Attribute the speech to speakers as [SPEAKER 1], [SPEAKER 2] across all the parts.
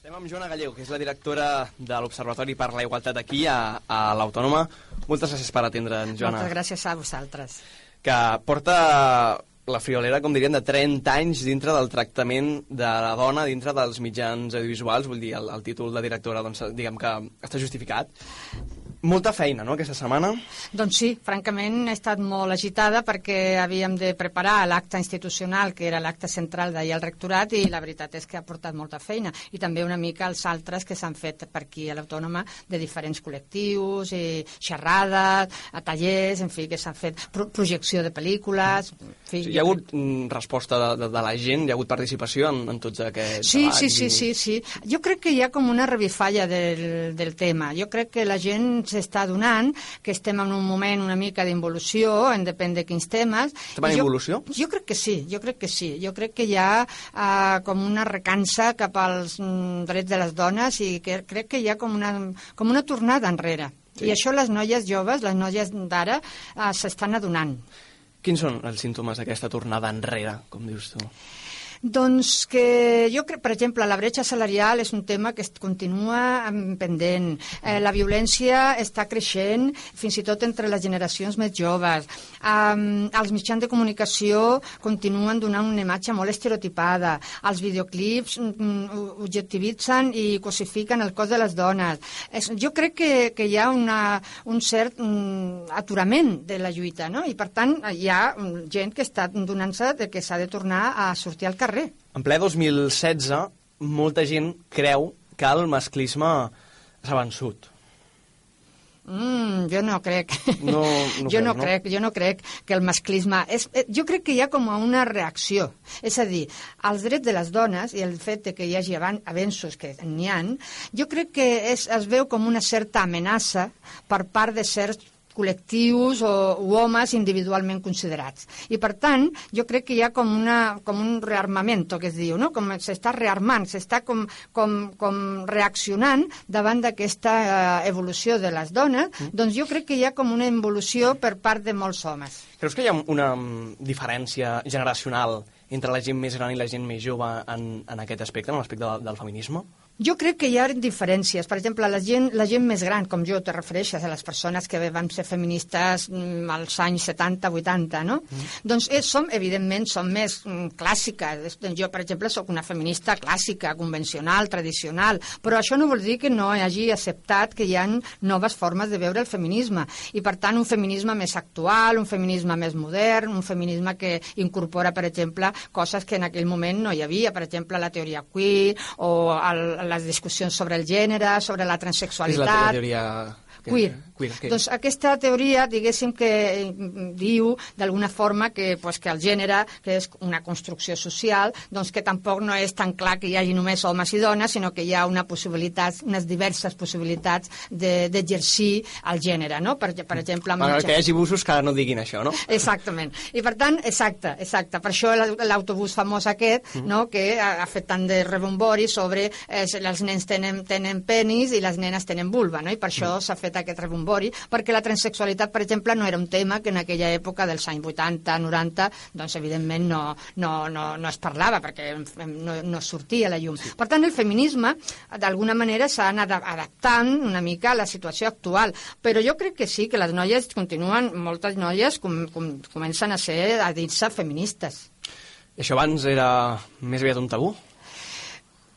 [SPEAKER 1] Estem amb Joana Gallego, que és la directora de l'Observatori per la Igualtat aquí a, a l'Autònoma. Moltes gràcies per atendre'ns, Joana.
[SPEAKER 2] Moltes gràcies a vosaltres.
[SPEAKER 1] Que porta la friolera, com diríem, de 30 anys dintre del tractament de la dona dintre dels mitjans audiovisuals, vull dir, el, el títol de directora, doncs, diguem que està justificat. Molta feina, no?, aquesta setmana.
[SPEAKER 2] Doncs sí, francament he estat molt agitada perquè havíem de preparar l'acte institucional, que era l'acte central d'ahir al rectorat, i la veritat és que ha portat molta feina. I també una mica els altres que s'han fet per aquí a l'Autònoma de diferents col·lectius, i xerrades, a tallers, en fi, que s'han fet pro projecció de pel·lícules... En fi,
[SPEAKER 1] Sí, hi ha hagut mm, resposta de, de, de la gent, hi ha hagut participació en, en tots aquests
[SPEAKER 2] Sí,
[SPEAKER 1] debats
[SPEAKER 2] sí, sí,
[SPEAKER 1] i-
[SPEAKER 2] sí, sí. Jo crec que hi ha com una revifalla del, del tema. Jo crec que la gent s'està donant que estem en un moment una mica d'involució, en depèn de quins temes.
[SPEAKER 1] Estem en involució?
[SPEAKER 2] Jo crec que sí, jo crec que sí. Jo crec que hi ha uh, com una recança cap als mm, drets de les dones i que crec que hi ha com una, com una tornada enrere.
[SPEAKER 1] Sí.
[SPEAKER 2] I això les noies joves, les noies d'ara, uh, s'estan adonant.
[SPEAKER 1] Quins són els símptomes d'aquesta tornada enrere, com dius tu?
[SPEAKER 2] Doncs que jo crec, per exemple, la bretxa salarial és un tema que es continua em, pendent. Eh, la violència està creixent, fins i tot entre les generacions més joves. Um, els mitjans de comunicació continuen donant una imatge molt estereotipada. Els videoclips mm, objectivitzen i cosifiquen el cos de les dones. És, jo crec que, que hi ha una, un cert mm, aturament de la lluita, no? I, per tant, hi ha mm, gent que està donant-se que s'ha de tornar a sortir al carrer.
[SPEAKER 1] En ple 2016, molta gent creu que el masclisme s'ha vençut.
[SPEAKER 2] Mm, jo no crec.
[SPEAKER 1] No- no
[SPEAKER 2] jo
[SPEAKER 1] creus,
[SPEAKER 2] no,
[SPEAKER 1] no?
[SPEAKER 2] crec, jo no crec que el masclisme... És, eh, jo crec que hi ha com una reacció. És a dir, els drets de les dones i el fet de que hi hagi avenços que n'hi han, jo crec que és, es veu com una certa amenaça per part de certs col·lectius o, o homes individualment considerats. I, per tant, jo crec que hi ha com, una, com un rearmament, que es diu, no? com s'està rearmant, s'està com, com, com reaccionant davant d'aquesta eh, evolució de les dones, mm. doncs jo crec que hi ha com una evolució per part de molts homes.
[SPEAKER 1] Creus que hi ha una mm, diferència generacional entre la gent més gran i la gent més jove en, en aquest aspecte, en l'aspecte del, del feminisme?
[SPEAKER 2] Jo crec que hi ha diferències. Per exemple, la gent, la gent més gran, com jo, te refereixes a les persones que vam ser feministes mm, als anys 70-80, no? Mm. Doncs eh, som, evidentment, som més mm, clàssiques. Jo, per exemple, sóc una feminista clàssica, convencional, tradicional, però això no vol dir que no hagi acceptat que hi ha noves formes de veure el feminisme. I, per tant, un feminisme més actual, un feminisme més modern, un feminisme que incorpora, per exemple, coses que en aquell moment no hi havia, per exemple, la teoria queer o el, les discussions sobre el gènere, sobre la
[SPEAKER 1] Què és
[SPEAKER 2] transexualitat...
[SPEAKER 1] la teoria... que-
[SPEAKER 2] Queer.
[SPEAKER 1] queer què?
[SPEAKER 2] Doncs aquesta teoria, diguéssim, que eh, diu d'alguna forma que, pues, que el gènere, que és una construcció social, doncs que tampoc no és tan clar que hi hagi només homes i dones, sinó que hi ha una possibilitat, unes diverses possibilitats de- d'exercir el gènere, no? Per, per exemple... amb
[SPEAKER 1] Bueno, que hi hagi busos que no diguin això, no?
[SPEAKER 2] Exactament. I per tant, exacte, exacte. Per això la- l'autobús famós aquest,
[SPEAKER 1] Mm.
[SPEAKER 2] no?, que ha, ha fet tant de rebombori sobre eh, els nens tenen, tenen penis i les nenes tenen vulva, no? I per això
[SPEAKER 1] Mm.
[SPEAKER 2] s'ha fet aquest rebombori, perquè la transsexualitat, per exemple, no era un tema que en aquella època dels anys 80, 90, doncs evidentment no, no, no, no es parlava, perquè no, no sortia a la llum. Per tant, el feminisme, d'alguna manera, s'ha anat adaptant una mica a la situació actual. Però jo crec que sí, que les noies continuen, moltes noies com, com, comencen a ser, a dir-se feministes.
[SPEAKER 1] I això abans era més aviat un tabú?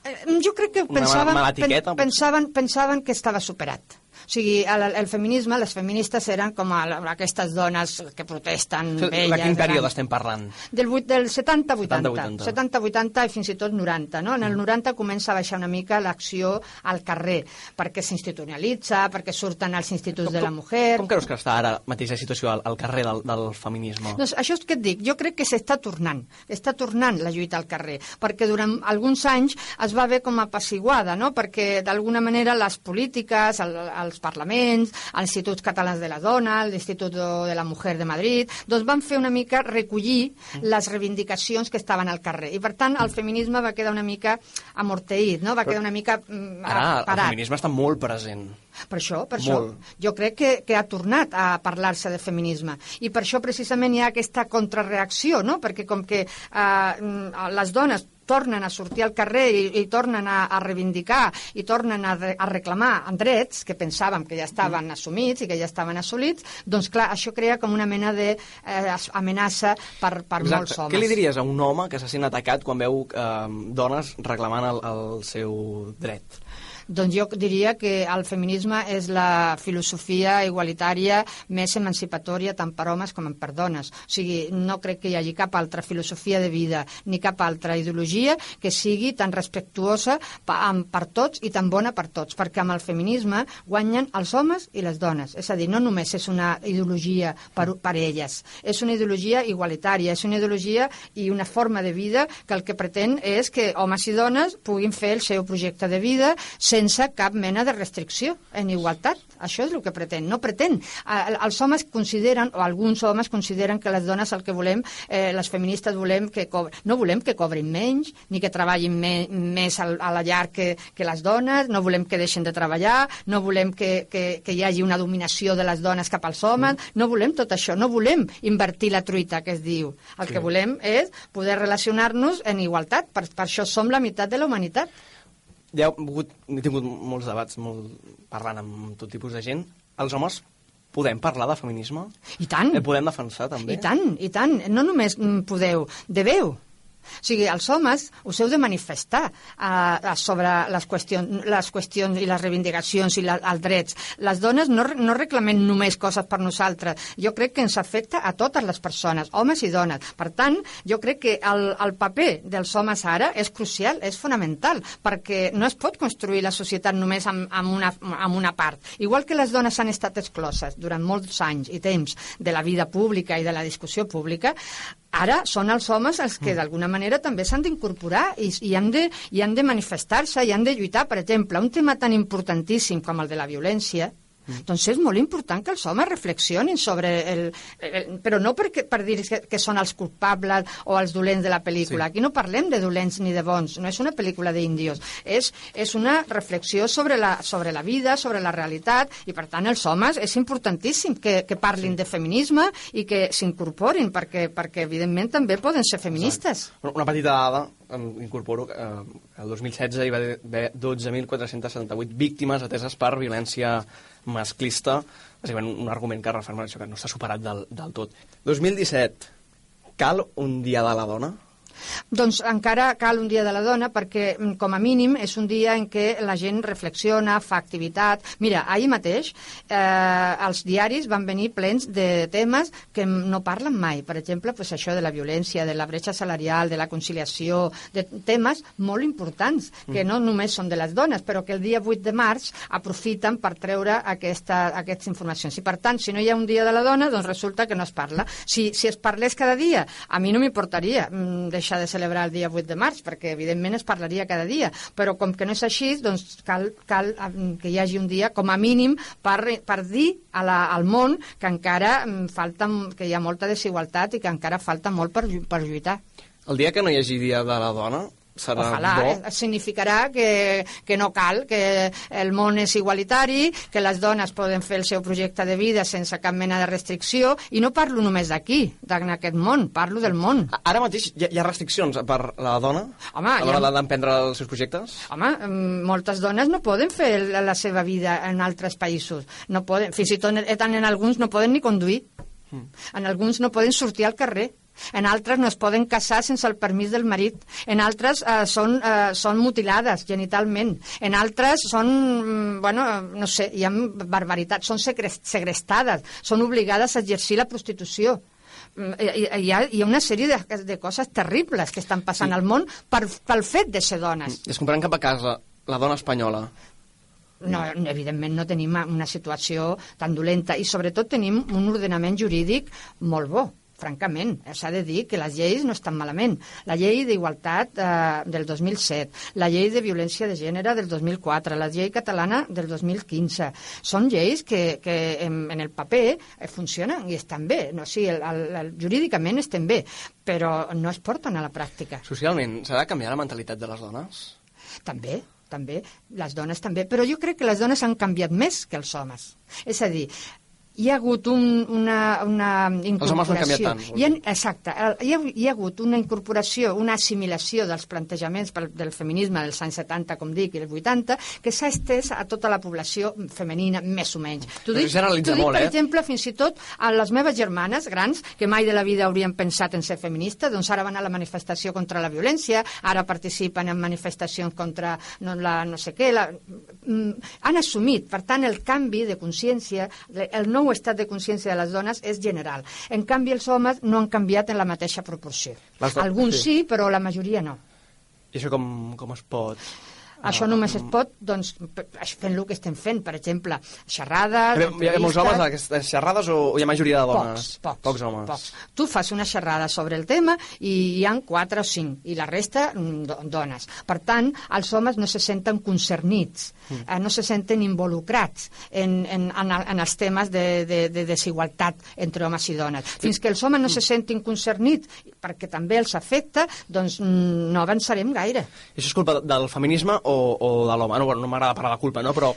[SPEAKER 2] Eh, Jo crec que pensaven, pen, pensaven, pensaven que estava superat. Sigui, el, el feminisme, les feministes eren com a, a aquestes dones que protesten,
[SPEAKER 1] De quin període estem parlant?
[SPEAKER 2] Del, vuit- del 70-80.
[SPEAKER 1] 70-80.
[SPEAKER 2] 70-80 i fins i tot 90. No? En el 90 comença a baixar una mica l'acció al carrer, perquè s'institucionalitza, perquè surten als instituts de la mujer...
[SPEAKER 1] Com creus que està ara mateix la situació al, al carrer del, del feminisme?
[SPEAKER 2] Doncs això és que et dic, jo crec que s'està tornant, està tornant la lluita al carrer, perquè durant alguns anys es va haver com apaciguada, no? perquè d'alguna manera les polítiques, el, els parlaments, els instituts catalans de la dona, l'Institut de la Mujer de Madrid, doncs van fer una mica recollir les reivindicacions que estaven al carrer. I per tant el feminisme va quedar una mica amorteït, no? va quedar una mica mm,
[SPEAKER 1] Ara el
[SPEAKER 2] parat.
[SPEAKER 1] feminisme està molt present.
[SPEAKER 2] Per això, per
[SPEAKER 1] Molt.
[SPEAKER 2] això. Jo crec que, que ha tornat a parlar-se de feminisme. I per això precisament hi ha aquesta contrarreacció, no? Perquè com que eh, mm, les dones tornen a sortir al carrer i, i tornen a, a reivindicar i tornen a, re, a reclamar en drets que pensàvem que ja estaven mm. assumits i que ja estaven assolits, doncs clar, això crea com una mena d'amenaça eh, per, per
[SPEAKER 1] Exacte.
[SPEAKER 2] molts homes.
[SPEAKER 1] Què li diries a un home que se sent atacat quan veu eh, dones reclamant el, el seu dret?
[SPEAKER 2] Doncs jo diria que el feminisme és la filosofia igualitària més emancipatòria tant per homes com per dones. O sigui, no crec que hi hagi cap altra filosofia de vida ni cap altra ideologia que sigui tan respectuosa per tots i tan bona per tots, perquè amb el feminisme guanyen els homes i les dones. És a dir, no només és una ideologia per, per elles, és una ideologia igualitària, és una ideologia i una forma de vida que el que pretén és que homes i dones puguin fer el seu projecte de vida sense cap mena de restricció en igualtat. Això és el que pretén. No pretén. Els homes consideren, o alguns homes consideren que les dones el que volem, eh, les feministes volem que cobrin. No volem que cobrin menys, ni que treballin me, més a, a la llar que, que les dones, no volem que deixen de treballar, no volem que, que, que hi hagi una dominació de les dones cap als homes, mm. no volem tot això, no volem invertir la truita, que es diu. El sí. que volem és poder relacionar-nos en igualtat, per, per això som la meitat de la humanitat
[SPEAKER 1] hi ha hagut, he tingut molts debats molt, parlant amb tot tipus de gent. Els homes podem parlar de feminisme?
[SPEAKER 2] I tant.
[SPEAKER 1] El podem defensar, també?
[SPEAKER 2] I tant, i tant. No només podeu, deveu. O sigui, els homes us heu de manifestar uh, sobre les qüestions, les qüestions i les reivindicacions i la, els drets. Les dones no, no reclamem només coses per nosaltres. Jo crec que ens afecta a totes les persones, homes i dones. Per tant, jo crec que el, el paper dels homes ara és crucial, és fonamental, perquè no es pot construir la societat només amb, amb, una, amb una part. Igual que les dones han estat excloses durant molts anys i temps de la vida pública i de la discussió pública, Ara són els homes els que mm. d'alguna manera també s'han d'incorporar i, i, han de, i han de manifestar-se i han de lluitar. Per exemple, un tema tan importantíssim com el de la violència, Mm. Doncs és molt important que els homes reflexionin sobre el... el però no perquè, per dir que, que són els culpables o els dolents de la pel·lícula. Sí. Aquí no parlem de dolents ni de bons, no és una pel·lícula d'índios. És, és una reflexió sobre la, sobre la vida, sobre la realitat, i per tant els homes és importantíssim que, que parlin sí. de feminisme i que s'incorporin, perquè, perquè evidentment també poden ser feministes.
[SPEAKER 1] Exacte. Una petita dada, incorporo que eh, el 2016 hi va haver 12.478 víctimes ateses per violència masclista, bàsicament un argument que referma això que no s'ha superat del, del tot. 2017, cal un dia de la dona?
[SPEAKER 2] Doncs encara cal un dia de la dona perquè, mm, com a mínim, és un dia en què la gent reflexiona, fa activitat. Mira, ahir mateix eh, els diaris van venir plens de temes que no parlen mai. Per exemple, pues, això de la violència, de la bretxa salarial, de la conciliació, de temes molt importants, que mm. no només són de les dones, però que el dia 8 de març aprofiten per treure aquesta, aquestes informacions. I, per tant, si no hi ha un dia de la dona, doncs resulta que no es parla. Si, si es parlés cada dia, a mi no m'importaria mm, deixar de celebrar el dia 8 de març, perquè evidentment es parlaria cada dia, però com que no és així, doncs cal, cal mm, que hi hagi un dia com a mínim per, per dir a la, al món que encara mm, falta, que hi ha molta desigualtat i que encara falta molt per, per lluitar.
[SPEAKER 1] El dia que no hi hagi dia de la dona, serà
[SPEAKER 2] Ojalà,
[SPEAKER 1] bo.
[SPEAKER 2] Eh? Significarà que, que no cal, que el món és igualitari, que les dones poden fer el seu projecte de vida sense cap mena de restricció, i no parlo només d'aquí, d'aquest món, parlo del món.
[SPEAKER 1] Ara mateix hi ha, hi ha restriccions per la dona Home, a l'hora ha... d'emprendre els seus projectes?
[SPEAKER 2] Home, mm, moltes dones no poden fer la, la seva vida en altres països. No poden, fins i tot en, en alguns no poden ni conduir. Mm. En alguns no poden sortir al carrer en altres no es poden casar sense el permís del marit, en altres eh, són, eh, són mutilades genitalment, en altres són, mm, bueno, no sé, hi ha barbaritats, són segrestades, són obligades a exercir la prostitució. Mm, hi, hi, ha, hi ha una sèrie de, de coses terribles que estan passant sí. al món per, pel fet de ser dones.
[SPEAKER 1] I es compraran cap a casa la dona espanyola
[SPEAKER 2] no, evidentment no tenim una situació tan dolenta i sobretot tenim un ordenament jurídic molt bo francament, s'ha de dir que les lleis no estan malament. La llei d'igualtat eh, del 2007, la llei de violència de gènere del 2004, la llei catalana del 2015. Són lleis que, que en, en el paper eh, funcionen i estan bé. No? Sí, el, el, el, jurídicament estem bé, però no es porten a la pràctica.
[SPEAKER 1] Socialment, s'ha de canviar la mentalitat de les dones?
[SPEAKER 2] També, també, les dones també, però jo crec que les dones han canviat més que els homes. És a dir, hi ha hagut un, una, una incorporació.
[SPEAKER 1] homes no han canviat tant,
[SPEAKER 2] Hi ha, exacte. Hi ha, hi ha hagut una incorporació, una assimilació dels plantejaments pel, del feminisme dels anys 70, com dic, i els 80, que s'ha estès a tota la població femenina, més o menys. T'ho dic, dic,
[SPEAKER 1] molt,
[SPEAKER 2] per
[SPEAKER 1] eh?
[SPEAKER 2] exemple, fins i tot a les meves germanes grans, que mai de la vida haurien pensat en ser feministes, doncs ara van a la manifestació contra la violència, ara participen en manifestacions contra no, la no sé què, la, mm, han assumit, per tant, el canvi de consciència, el nou estat de consciència de les dones és general. En canvi, els homes no han canviat en la mateixa proporció.
[SPEAKER 1] Les
[SPEAKER 2] Alguns
[SPEAKER 1] sí.
[SPEAKER 2] sí, però la majoria no.
[SPEAKER 1] I això com, com es pot...
[SPEAKER 2] Això només es pot doncs, fent el que estem fent, per exemple, xerrades,
[SPEAKER 1] ha, hi ha molts homes a
[SPEAKER 2] entrevistes...
[SPEAKER 1] aquestes xerrades o, hi ha majoria de dones?
[SPEAKER 2] Pocs, pocs,
[SPEAKER 1] Pocs homes.
[SPEAKER 2] Pocs. Tu fas una xerrada sobre el tema i hi han quatre o cinc, i la resta mm, do- dones. Per tant, els homes no se senten concernits,
[SPEAKER 1] Mm.
[SPEAKER 2] eh, no se senten involucrats en, en, en, en els temes de, de, de desigualtat entre homes i dones. Fins que els homes no se
[SPEAKER 1] Mm.
[SPEAKER 2] sentin concernits, perquè també els afecta, doncs mm, no avançarem gaire.
[SPEAKER 1] I això és culpa del feminisme o, o de l'home? No, bueno, no m'agrada de culpa, no? Però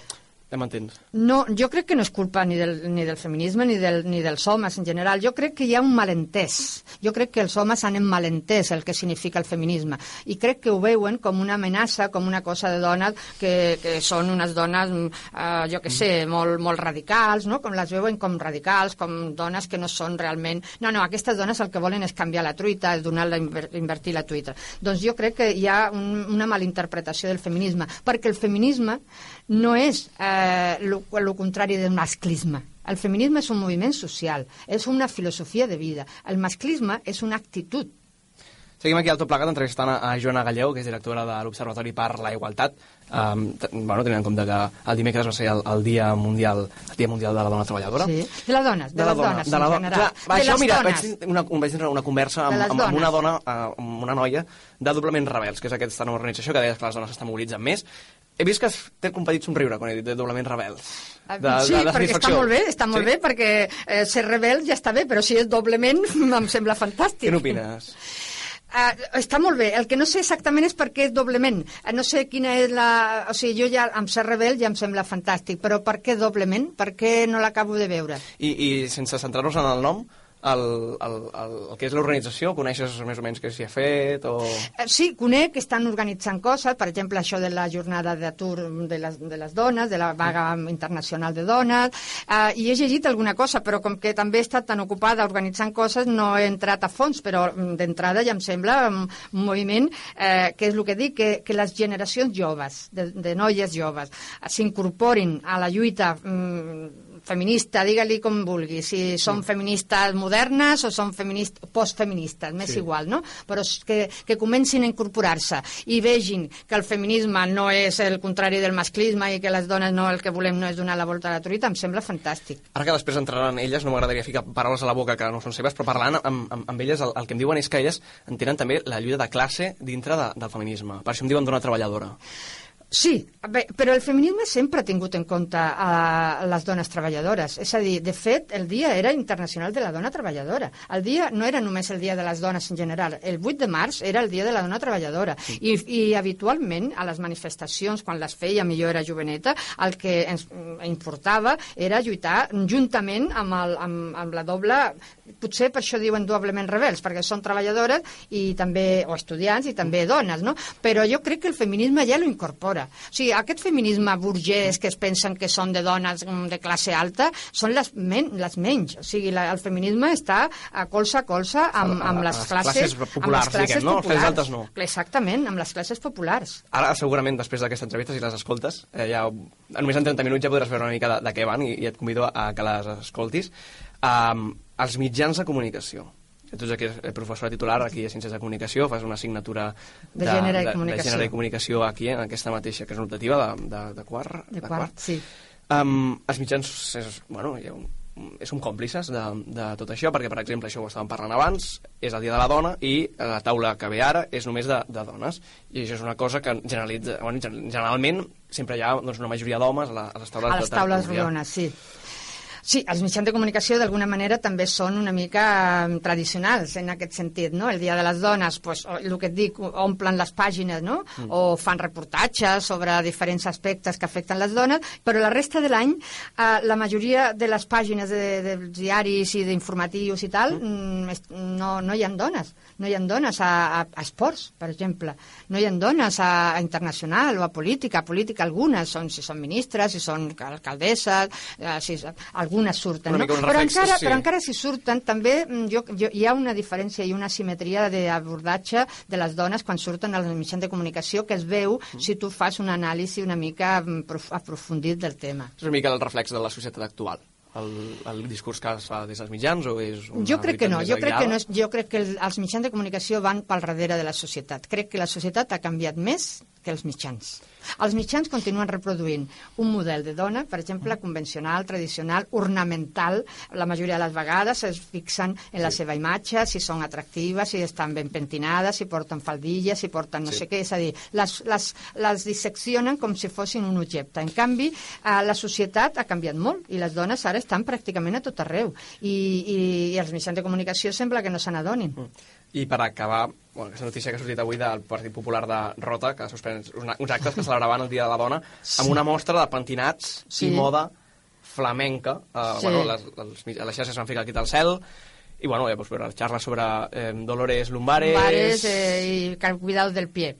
[SPEAKER 1] ja m'entens.
[SPEAKER 2] No, jo crec que no és culpa ni del, ni del feminisme ni, del, ni dels homes en general. Jo crec que hi ha un malentès. Jo crec que els homes han malentès el que significa el feminisme. I crec que ho veuen com una amenaça, com una cosa de dones que, que són unes dones, eh, jo que sé, molt, molt radicals, no? com les veuen com radicals, com dones que no són realment... No, no, aquestes dones el que volen és canviar la truita, és donar-la, inver- invertir la truita. Doncs jo crec que hi ha un, una malinterpretació del feminisme, perquè el feminisme no és eh, el contrari del masclisme. El feminisme és un moviment social, és una filosofia de vida. El masclisme és una actitud.
[SPEAKER 1] Seguim aquí al Tot Plegat entrevistant a, Joana Galleu, que és directora de l'Observatori per la Igualtat. Um, bueno, tenint en compte que el dimecres va ser el, el Dia Mundial el Dia Mundial de la Dona Treballadora.
[SPEAKER 2] Sí. De les dones, de,
[SPEAKER 1] de la
[SPEAKER 2] les
[SPEAKER 1] dona,
[SPEAKER 2] dones,
[SPEAKER 1] de la dona.
[SPEAKER 2] general.
[SPEAKER 1] Clar, va,
[SPEAKER 2] de
[SPEAKER 1] això,
[SPEAKER 2] les
[SPEAKER 1] mira,
[SPEAKER 2] dones.
[SPEAKER 1] vaig, una, vaig tenir una conversa amb, amb, amb una dona, eh, amb una noia de Doblement Rebels, que és aquesta nova organització que deia que les dones s'estan mobilitzant més. He vist que té un petit somriure quan he dit de Doblement Rebels.
[SPEAKER 2] Ah, sí, perquè està molt bé, està molt
[SPEAKER 1] sí?
[SPEAKER 2] bé, perquè eh, ser rebel ja està bé, però si és doblement em sembla fantàstic.
[SPEAKER 1] Què n'opines?
[SPEAKER 2] Uh, està molt bé. El que no sé exactament és per què és doblement. Uh, no sé quina és la... O sigui, jo ja amb ser rebel ja em sembla fantàstic, però per què doblement? Per què no l'acabo de veure?
[SPEAKER 1] I, i sense centrar-nos en el nom, el, el, el, el que és l'organització, coneixes més o menys què s'hi ha fet? O...
[SPEAKER 2] Eh, Sí, conec que estan organitzant coses, per exemple, això de la jornada d'atur de, les, de les dones, de la vaga internacional de dones, eh, i he llegit alguna cosa, però com que també he estat tan ocupada organitzant coses, no he entrat a fons, però mm, d'entrada ja em sembla mm, un moviment eh, que és el que dic, que, que les generacions joves, de, de noies joves, s'incorporin a la lluita mm, feminista, digue-li com vulgui, si són feministes modernes o són feminist, postfeministes, m'és
[SPEAKER 1] Sí.
[SPEAKER 2] igual, no? Però que, que comencin a incorporar-se i vegin que el feminisme no és el contrari del masclisme i que les dones no el que volem no és donar la volta a la truita, em sembla fantàstic.
[SPEAKER 1] Ara que després entraran elles, no m'agradaria ficar paraules a la boca que no són seves, però parlant amb, amb, amb elles, el, el que em diuen és que elles entenen també la lluita de classe dintre de, del feminisme. Per això em diuen dona treballadora.
[SPEAKER 2] Sí, bé, però el feminisme sempre ha tingut en compte a les dones treballadores. És a dir, de fet, el dia era internacional de la dona treballadora. El dia no era només el dia de les dones en general. El 8 de març era el dia de la dona treballadora. I, i habitualment, a les manifestacions, quan les feia, millor era joveneta, el que ens mm, importava era lluitar juntament amb, el, amb, amb la doble... Potser per això diuen doblement rebels, perquè són treballadores i també, o estudiants i també dones, no? Però jo crec que el feminisme ja lo incorpora. O sigui, aquest feminisme burgès que es pensen que són de dones mm, de classe alta són les, men les menys. O sigui, la, el feminisme està a colze a colze amb, amb les
[SPEAKER 1] les
[SPEAKER 2] classes,
[SPEAKER 1] classes
[SPEAKER 2] amb
[SPEAKER 1] populars,
[SPEAKER 2] les classes
[SPEAKER 1] diguem, no? Les
[SPEAKER 2] populars.
[SPEAKER 1] altes no.
[SPEAKER 2] Exactament, amb les classes populars.
[SPEAKER 1] Ara, segurament, després d'aquesta entrevista, si les escoltes, eh, ja, només en 30 minuts ja podràs veure una mica de, de què van i, i et convido a que les escoltis. Um, els mitjans de comunicació. Tu ets aquí professora titular aquí a Ciències de Comunicació, fas una assignatura
[SPEAKER 2] De gènere i
[SPEAKER 1] de,
[SPEAKER 2] comunicació.
[SPEAKER 1] de gènere i comunicació aquí, en aquesta mateixa, que és una optativa de, de, de quart.
[SPEAKER 2] De quart, sí.
[SPEAKER 1] Um, els mitjans, és, bueno, hi ha un, som còmplices de, de tot això, perquè, per exemple, això ho estàvem parlant abans, és el Dia de la Dona i la taula que ve ara és només de, de dones. I això és una cosa que generalitza, bueno, gen- generalment sempre hi ha doncs, una majoria d'homes a, la, a les taules
[SPEAKER 2] A les
[SPEAKER 1] de- de-
[SPEAKER 2] taules
[SPEAKER 1] de-
[SPEAKER 2] rodones, sí. Sí, els mitjans de comunicació d'alguna manera també són una mica eh, tradicionals en aquest sentit, no? El Dia de les Dones, pues, el que et dic, omplen les pàgines, no? Mm. O fan reportatges sobre diferents aspectes que afecten les dones, però la resta de l'any eh, la majoria de les pàgines de, de, diaris i d'informatius i tal mm. mm. no, no hi ha dones. No hi ha dones a, a, a esports, per exemple. No hi ha dones a, a internacional o a política. A política algunes, són, si són ministres, si són alcaldesses, eh, si, algunes algunes surten, no? Però
[SPEAKER 1] reflex,
[SPEAKER 2] encara,
[SPEAKER 1] sí.
[SPEAKER 2] però encara si surten, també mm, jo, jo, hi ha una diferència i una simetria d'abordatge de les dones quan surten als mitjans de comunicació que es veu mm. si tu fas un anàlisi una mica mm, aprofundit del tema.
[SPEAKER 1] És una mica el reflex de la societat actual el, el discurs que es fa des dels mitjans o és una
[SPEAKER 2] jo crec que no, jo crec que no és, jo crec que el, els mitjans de comunicació van pel darrere de la societat. Crec que la societat ha canviat més que els mitjans. Els mitjans continuen reproduint un model de dona, per exemple, convencional, tradicional, ornamental. La majoria de les vegades es fixen en la sí. seva imatge, si són atractives, si estan ben pentinades, si porten faldilles, si porten no sí. sé què. És a dir, les, les, les disseccionen com si fossin un objecte. En canvi, eh, la societat ha canviat molt i les dones ara estan pràcticament a tot arreu. I, i, i els mitjans de comunicació sembla que no se n'adonin. Mm.
[SPEAKER 1] I per acabar, bueno, aquesta notícia que ha sortit avui del Partit Popular de Rota, que ha suspès uns actes que celebraven el Dia de la Dona, sí. amb una mostra de pentinats sí. i moda flamenca. Uh, sí. bueno, les, les, les xarxes van ficar aquí al cel, i bueno, ja pots veure xarra sobre eh, Dolores Lumbares...
[SPEAKER 2] Lumbares eh, i cuidado del pie.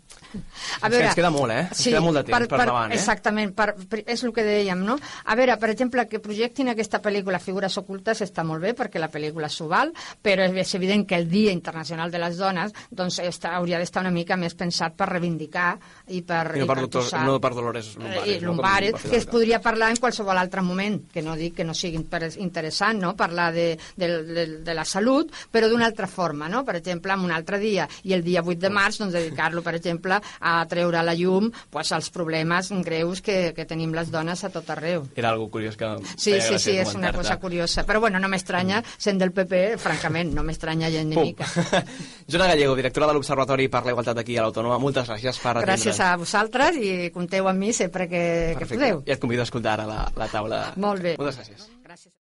[SPEAKER 1] A veure, ens queda molt, eh? Ens sí, queda molt de temps per, per, per davant,
[SPEAKER 2] eh? Exactament, per, per, és el que dèiem, no? A veure, per exemple, que projectin aquesta pel·lícula Figures ocultes està molt bé, perquè la pel·lícula s'ho val, però és evident que el Dia Internacional de les Dones doncs, està, hauria d'estar una mica més pensat per reivindicar i per...
[SPEAKER 1] I no,
[SPEAKER 2] per,
[SPEAKER 1] per, posar, no per Dolores Lumbares.
[SPEAKER 2] I Lumbares, no? que es podria parlar en qualsevol altre moment, que no dic que no sigui interessant, no?, parlar de, de, de, de la salut, però d'una altra forma, no? Per exemple, en un altre dia, i el dia 8 de març, doncs dedicar-lo, per exemple, a treure a la llum pues, els problemes greus que, que tenim les dones a tot arreu.
[SPEAKER 1] Era algo curiós que...
[SPEAKER 2] Sí, sí, sí, és una cosa curiosa. Però bueno, no m'estranya, sent del PP, francament, no m'estranya gent ni mica.
[SPEAKER 1] Jona Gallego, directora de l'Observatori per la Igualtat aquí a l'Autònoma, moltes gràcies per
[SPEAKER 2] atendre. Gràcies a vosaltres i compteu amb mi sempre que, que podeu.
[SPEAKER 1] I et convido a escoltar ara la, la taula.
[SPEAKER 2] Molt bé.
[SPEAKER 1] Moltes gràcies. Gràcies.